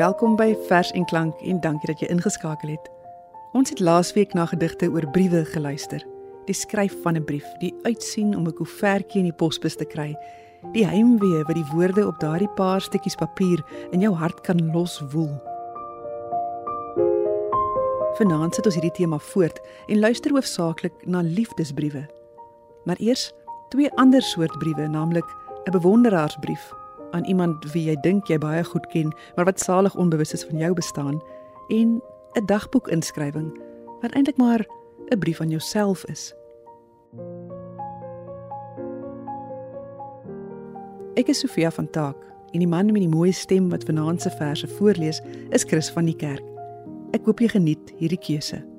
Welkom by Vers en Klank en dankie dat jy ingeskakel het. Ons het laasweek na gedigte oor briewe geluister. Die skryf van 'n brief, die uitsien om 'n koevertjie in die posbus te kry, die heimwee wat die woorde op daardie paar stukkies papier in jou hart kan loswoel. Vanaand sit ons hierdie tema voort en luister hoofsaaklik na liefdesbriewe. Maar eers twee ander soort briewe, naamlik 'n bewonderaarsbrief aan iemand wie jy dink jy baie goed ken, maar wat salig onbewus is van jou bestaan en 'n dagboekinskrywing wat eintlik maar 'n brief aan jouself is. Ek is Sofia van Taak en die man met die mooi stem wat vanaand se verse voorlees is Chris van die kerk. Ek hoop jy geniet hierdie keuse.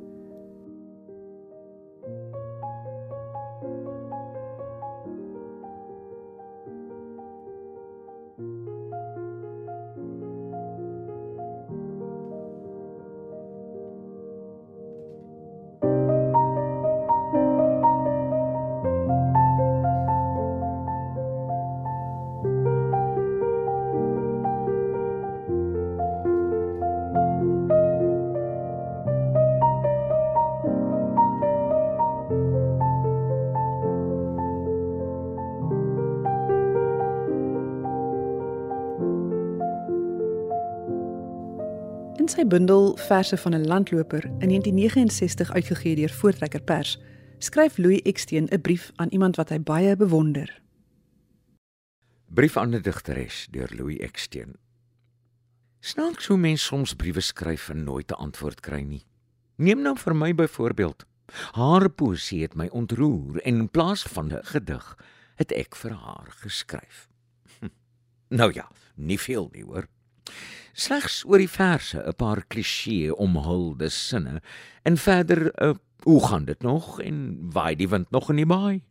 In sy bundel Verse van 'n landloper in 1969 uitgegee deur Voortrekker Pers, skryf Louis Eksteen 'n brief aan iemand wat hy baie bewonder. Brief aan 'n digteres deur Louis Eksteen. Snaaks hoe mens soms briewe skryf en nooit 'n antwoord kry nie. Neem nou vir my byvoorbeeld. Haar poesie het my ontroer en in plaas van 'n gedig het ek vir haar geskryf. Hm. Nou ja, nie veel nie hoor. Slegs oor die verse 'n paar klisee omhulde sinne en verder uh, hoe gaan dit nog en waai die wind nog in die baai?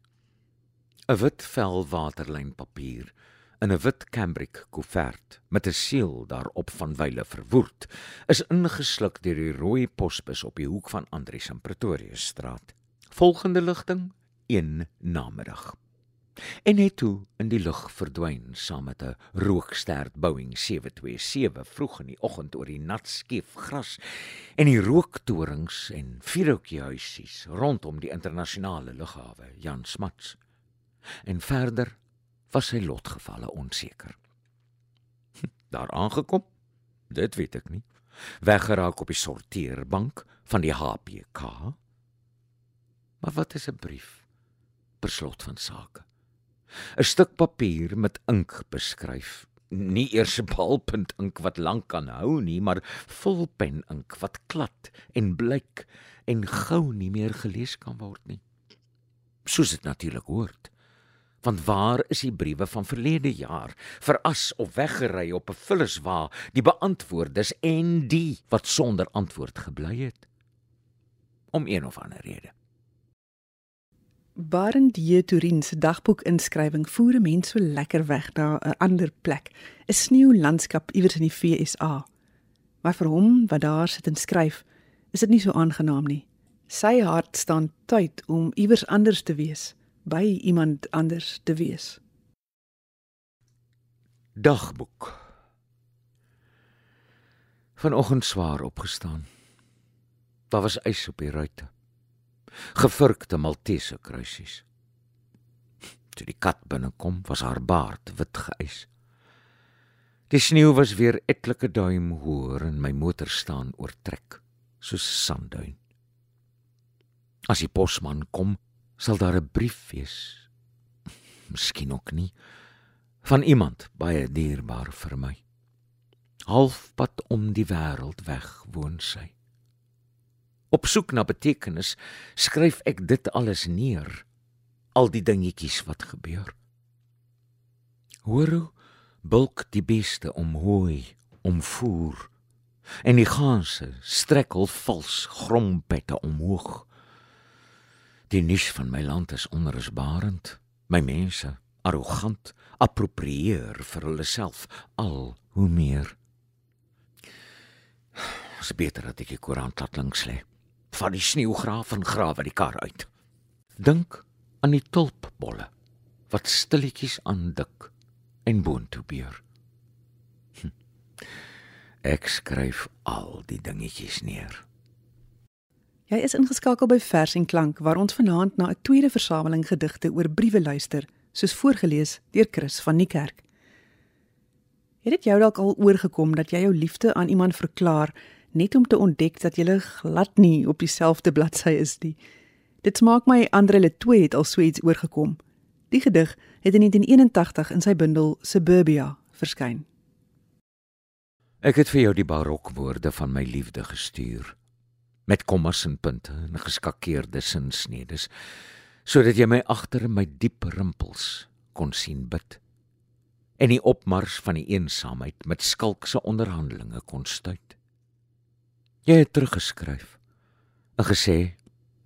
'n Wit vel waterlyn papier in 'n wit cambric koevert met 'n seël daarop van wyle verwoerd is ingesluk deur die rooi posbus op die hoek van Andries en Pretoria straat. Volgende ligting 1 namiddag en het toe in die lug verdwyn saam met 'n rookstert Boeing 727 vroeg in die oggend oor die nat skief gras en die rooktorings en vierhoekhuisies rondom die internasionale lughawe Jan Smuts. En verder was sy lotgevalle onseker. Daar aangekom? Dit weet ek nie. Weggeraak op die sorteerbank van die HPK. Maar wat is 'n brief? Per slot van sake. 'n stuk papier met ink beskryf. Nie eers 'n balpunt ink wat lank kan hou nie, maar vulpen ink wat klad en blyk en gou nie meer gelees kan word nie. Soos dit natuurlik hoort. Want waar is die briewe van verlede jaar, veras of weggery op 'n vullerswa, die beantwoordes en die wat sonder antwoord gebly het? Om een of ander rede. Barend J. Turin se dagboekinskrywing voer 'n mens so lekker weg na 'n ander plek, 'n sneeulandskap iewers in die VSA. Maar vir hom wat daar sit en skryf, is dit nie so aangenaam nie. Sy hart staan tyd om iewers anders te wees, by iemand anders te wees. Dagboek. Vanoggend swaar opgestaan. Daar was ys op die ruitte gevurkte maltese kruisies. Toe die kat binnekom, was haar baard wit geëis. Die sneeu was weer etlike duim hoër en my motor staan oortrek soos sandduin. As die posman kom, sal daar 'n brief wees. Miskien ook nie van iemand baie dierbaar vir my. Halfpad om die wêreld weg woon sy. Op soek na betekenis skryf ek dit alles neer. Al die dingetjies wat gebeur. Hoor hoe bulk die beeste om hooi, om voer. En die ganse strekkel vals grompette omhoog. Die nis van my land is onrusbarend. My mense arrogant approprieer vir hulle self al hoe meer. Dis beter dat ek die koerant laat links lê van die sneeugraaf en grawe die kar uit. Dink aan die tulpbolle wat stilletjies aandik en boontoe beur. Hm. Ek skryf al die dingetjies neer. Jy is ingeskakel by Vers en Klank waar ons vanaand na 'n tweede versameling gedigte oor briewe luister, soos voorgeles deur Chris van die Kerk. Het dit jou dalk al oorgekom dat jy jou liefde aan iemand verklaar net om te ontdek dat jy glad nie op dieselfde bladsy is nie? Dit smaak my Andre Letoe het al so iets oorgekom. Die gedig het in 1981 in sy bundel Suburbia verskyn. Ek het vir jou die barokwoorde van my liefde gestuur met kommas en punte en geskakeerde sinsnedes sodat jy my agter in my diep rimpels kon sien bid en die opmars van die eensaamheid met skalkse onderhandelinge kon stuit. Jy het teruggeskryf en gesê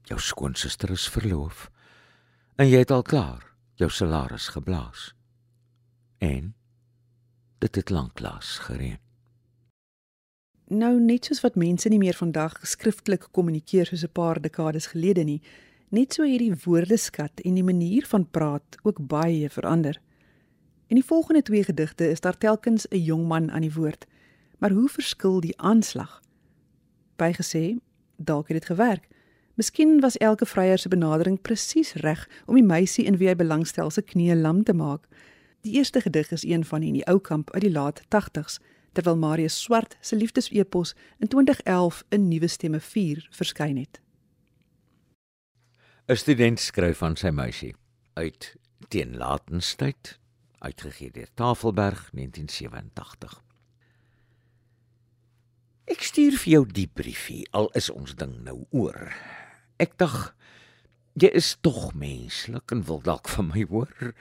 jou skoonsister is verloof en jy het al klaar jou salaris geblaas. En dit het lanklaas gereën. Nou net soos wat mense nie meer vandag skriftelik kommunikeer soos 'n paar dekades gelede nie, net so hierdie woordeskat en die manier van praat ook baie verander. In die volgende twee gedigte is daar telkens 'n jong man aan die woord. Maar hoe verskil die aanslag? Bygesê, dalk het dit gewerk. Miskien was elke vryer se benadering presies reg om die meisie in wie hy belangstel se knie lam te maak. Die eerste gedig is een van in die ou kamp uit die laat 80s, terwyl Marius Swart se liefdesepos in 2011 in Nuwe Stemme 4 verskyn het. 'n Student skryf aan sy meisie uit teen latenstyd uitgegee deur Tafelberg 1987. Ek stuur vir jou die briefie al is ons ding nou oor. Ek dink jy is tog menslik en wil dalk van my hoor.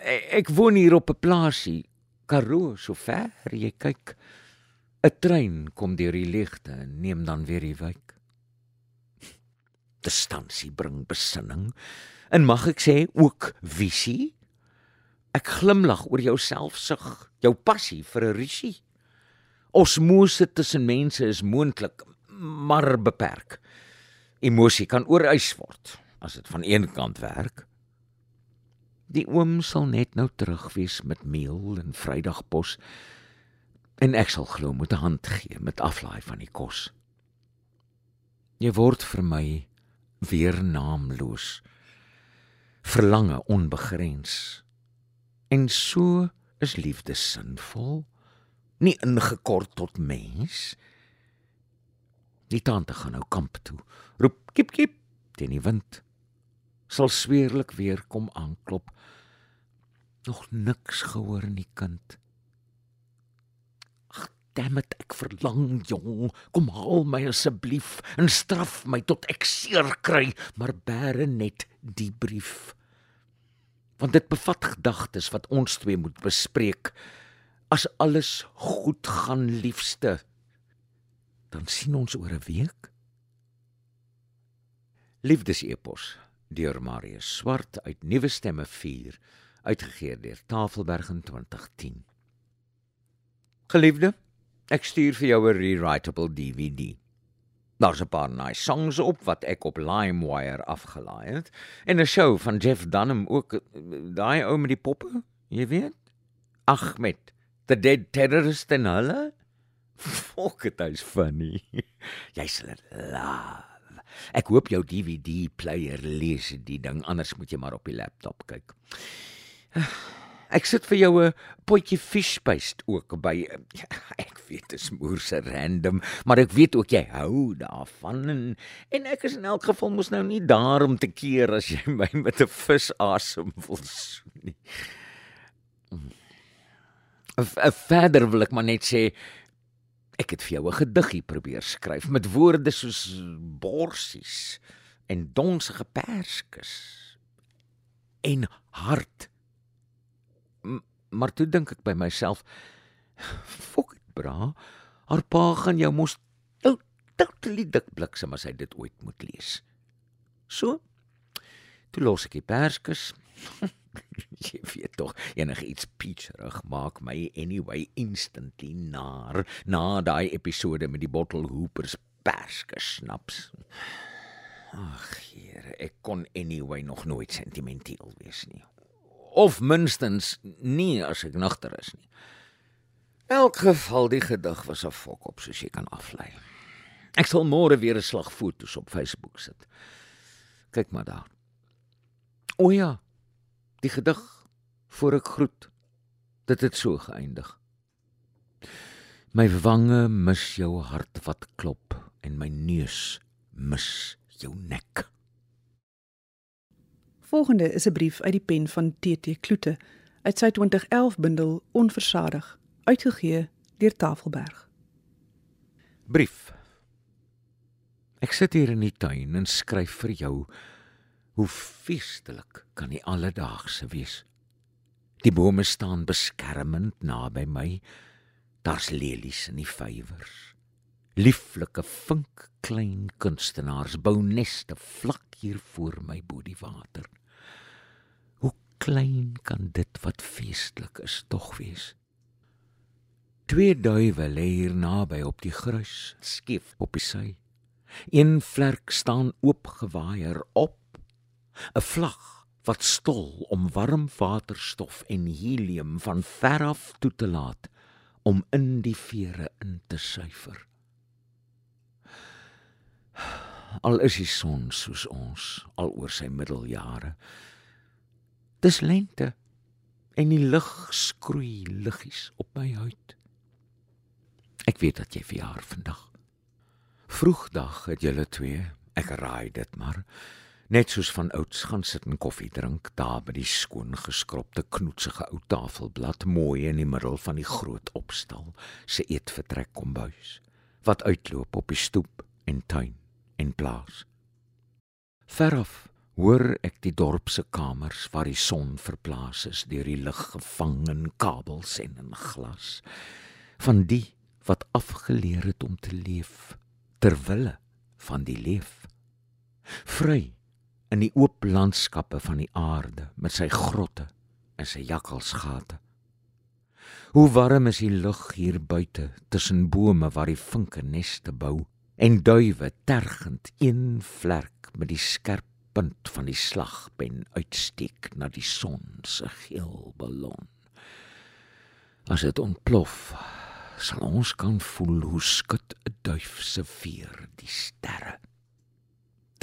Ek, ek woon hier op 'n plaasie, Karoo, so ver jy kyk. 'n Trein kom deur die ligte en neem dan weer die wyk. Distansie bring besinning en mag ek sê ook visie. Ek glimlag oor jou selfsug, jou passie vir 'n risie. Osmose tussen mense is moontlik, maar beperk emosie kan oorwys word as dit van een kant werk. Die oom sal net nou terug wees met meel en Vrydagpos en ek sal glo moet 'n hand gee met aflaai van die kos. Jy word vir my weer naamloos. Verlange onbegrens. En so is liefde sinvol, nie ingekort tot mens Die tante gaan nou kamp toe. Roep kip kip teen die wind. Sal sweerlik weer kom aanklop. Nog niks gehoor in die kind. Ag, dammit, ek verlang jong. Kom haal my asseblief en straf my tot ek seer kry, maar bære net die brief. Want dit bevat gedagtes wat ons twee moet bespreek. As alles goed gaan, liefste, dan sien ons oor 'n week. Liefdesepos deur Marius Swart uit Nuwe Stemme 4 uitgegee deur Tafelberg in 2010. Geliefde, ek stuur vir jou 'n rewritable DVD. Daar's 'n paar nice songs op wat ek op LimeWire afgelaai het en 'n show van Jeff Dunham ook daai ou met die poppe, jy weet. Ag met The Dead Terrorist en hulle Fuck it, hy's funny. Jy sal love. Ek hoop jou DVD player lees die ding, anders moet jy maar op die laptop kyk. Ek sit vir jou 'n potjie fish paste ook by. Ek weet dit is moerse random, maar ek weet ook jy hou daarvan en en ek is in elk geval mos nou nie daar om te keer as jy my met 'n vis asem wil soen nie. Verder wil ek maar net sê Ek het vir jou 'n gediggie probeer skryf met woorde soos borsies en donsige perskes en hart. M maar toe dink ek by myself, fok dit bra, haar pa gaan jou mos totally dik bliksem as hy dit ooit moet lees. So, toe los ek die perskes. jy weet tog enige iets peacherig maak my anyway instantly naar na daai episode met die bottle hoopers perske snaps ag here ek kon anyway nog nooit sentimenteel wees nie of minstens nie as ek nagter is nie elk geval die gedig was 'n fok op soos jy kan aflei. Ek sal môre weer 'n slag foto's op Facebook sit. Kyk maar daar. O ja, die gedig voor ek groet. Dit het so geëindig. My wange mis jou hart wat klop en my neus mis jou nek. Volgende is 'n brief uit die pen van TT Kloete uit sy 2011 bundel Onversadig, uitgegee deur Tafelberg. Brief. Ek sit hier in die tuin en skryf vir jou. Hoe feestelik kan die alledaagse wees? Die bome staan beskermend naby my. Daar's lelies in die vywers. Lieflike vink klein kunstenaars bou neste vlak hier voor my bo die water. Hoe klein kan dit wat feestelik is tog wees? Twee duwe lê hier naby op die grus, skief op die sy. Een vlerk staan oopgewaier op, 'n vlag wat stol om warm waterstof en helium van ver af toe te laat om in die vere in te suiwer. Al is die son soos ons al oor sy middeljare. Dis lente en die lig skroei liggies op my huid. Ek weet dat jy verjaar vandag. Vroegdag het julle twee, ek raai dit maar, net soos van ouds gaan sit en koffie drink daar by die skoon geskropte knoetsige ou tafelblad mooi in die middel van die groot opstal se eetvertrek kombuis wat uitloop op die stoep en tuin en plaas. Veraf hoor ek die dorp se kamers waar die son verplaas is deur die lig gevang in kabels en in glas van die wat afgeleer het om te leef ter wille van die leef vry in die oop landskappe van die aarde met sy grotte en sy jakkalsgate hoe warm is die lug hier buite tussen bome waar die vinke neste bou en duwe tergend een vlek met die skerp punt van die slagpen uitsteek na die son se geel ballon. As dit ontplof, sal ons kan voel hoe skud 'n duif se veer die sterre.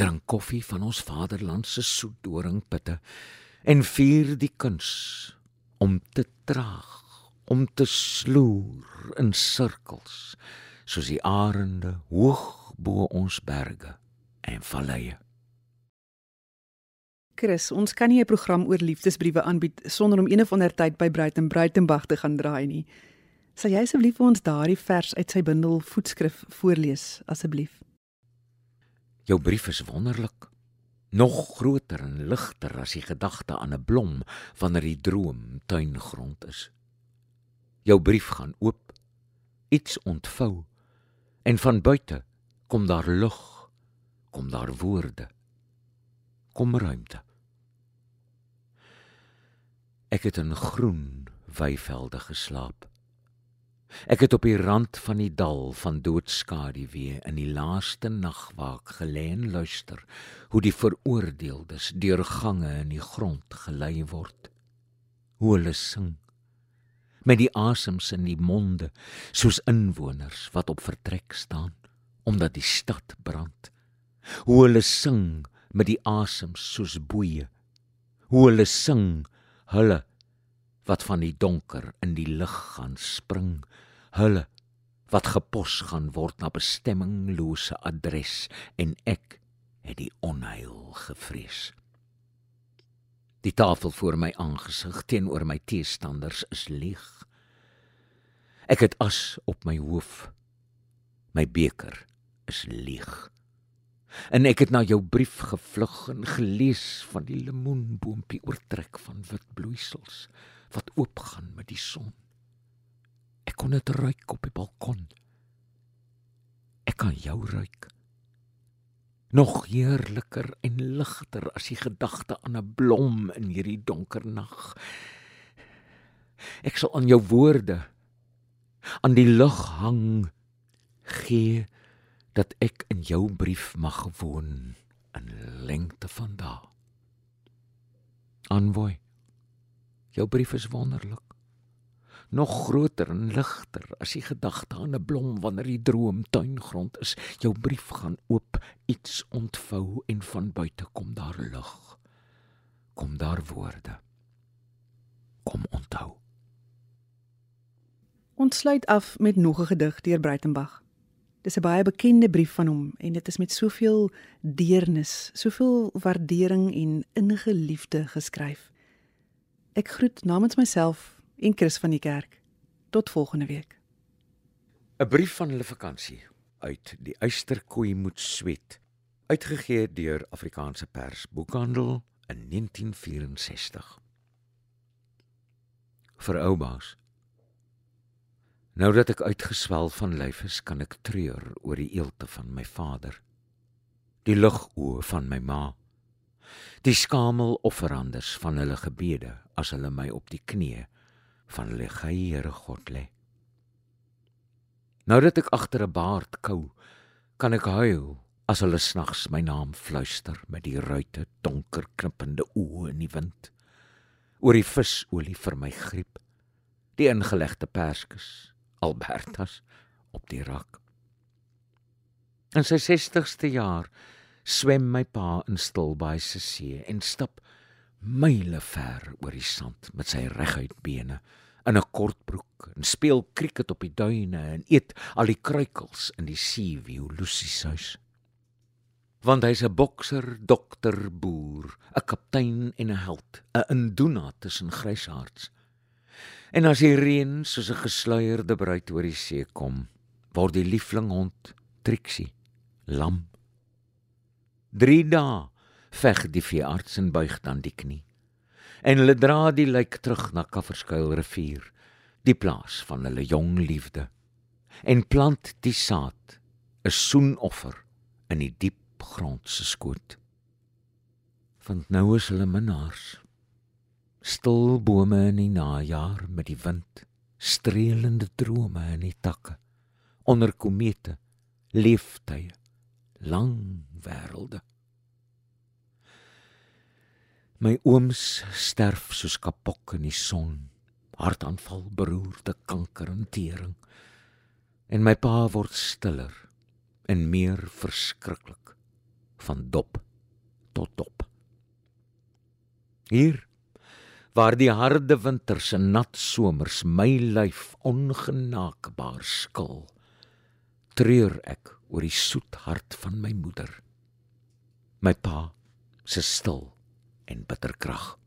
Drink koffie van ons vaderland se soet doringpitte en vier die kuns om te traag, om te sloer in sirkels soos die arende hoog bo ons berge en valleie. Chris, ons kan nie 'n program oor liefdesbriewe aanbied sonder om een of ander tyd by Bruiten Bruitenberg te gaan draai nie. Sal jy asseblief vir ons daardie vers uit sy bundel voetskrif voorlees asseblief? Jou brief is wonderlik. Nog groter en ligter as die gedagte aan 'n blom wanneer die droom tuingrond is. Jou brief gaan oop. Iets ontvou En van buite kom daar lug, kom daar woorde. Kom ruimte. Ek het in groen weivelde geslaap. Ek het op die rand van die dal van doodskadu weer in die laaste nagwaak gelê en luister hoe die veroordeeldes deur gange in die grond gelei word. Hoe hulle sing. Met die asems in die monde soos inwoners wat op vertrek staan omdat die stad brand. Hoe hulle sing met die asems soos boeie. Hoe hulle sing hulle wat van die donker in die lig gaan spring hulle wat gepos gaan word na bestemminglose adres en ek het die onheil gevrees Die tafel voor my aangesig teenoor my teestanders is leeg. Ek het as op my hoof. My beker is leeg. En ek het na jou brief gevlug en gelees van die lemoenboompie oortrek van wit bloeisels wat oopgaan met die son. Ek kon dit ruik op die balkon. Ek kan jou ruik nog heerliker en ligter as die gedagte aan 'n blom in hierdie donker nag. Ek sal aan jou woorde aan die lug hang gee dat ek in jou brief mag woon in lengte van dae. Aanwoy. Jou brief is wonderlik. nog groter en ligter as die gedagte aan 'n blom wanneer die droom tuingrond is. Jou brief gaan oop, iets ontvou en van buite kom daar lig. Kom daar woorde. Kom onthou. Ons sluit af met nog 'n gedig deur Breitenberg. Dis 'n baie bekende brief van hom en dit is met soveel deernis, soveel waardering en innige liefde geskryf. Ek groet namens myself en Chris van die kerk. Tot volgende week. 'n Brief van hulle vakansie uit die Eysterkooi moet sweet, uitgegee deur Afrikaanse Pers Boekhandel in 1964. Vir oubaas. Nou dat ek uitgeswel van lyf is, kan ek treur oor die eelte van my vader. Die lugoë van my ma. Die skamel offeranders van hulle gebede as hulle my op die knieë van hulle Here God lê. Nou dat ek agter 'n baard kou, kan ek huil as hulle snags my naam fluister met die ruite donker knippende oë in die wind. Oor die visolie vir my griep, die ingelegde perskes, Albertas op die rak. In sy 60ste jaar swem my pa in Stilbaai se see en stap myle ver oor die sand met sy reguit bene in 'n kortbroek en speel krieket op die duine en eet al die kruikels in die seeview Lucy se huis. Want hy's 'n bokser, dokter, boer, 'n kaptein en 'n held, 'n induna tussen grysaards. En as die reën soos 'n gesluierde bruid oor die see kom, word die liefling hond Trixie lam. 3 dae veg die veearts en buig dan die knie. En hulle dra die lijk terug na Kafferskuil rivier, die plaas van hulle jong liefde, en plant die saad, 'n soenoffer in die diep grond se skoot. Want nou is hulle minnaars, stil bome in die najaar met die wind, streelende drome in die takke, onder komete, leeftye, lang wêrelde. My ooms sterf soos kapok in die son, hartaanval, beroerte, kanker en tering. En my pa word stiller en meer verskriklik van dop tot dop. Hier waar die harde winters en nat somers my lyf ongenaakbaar skil, treur ek oor die soet hart van my moeder. My pa se stil en bitter krag.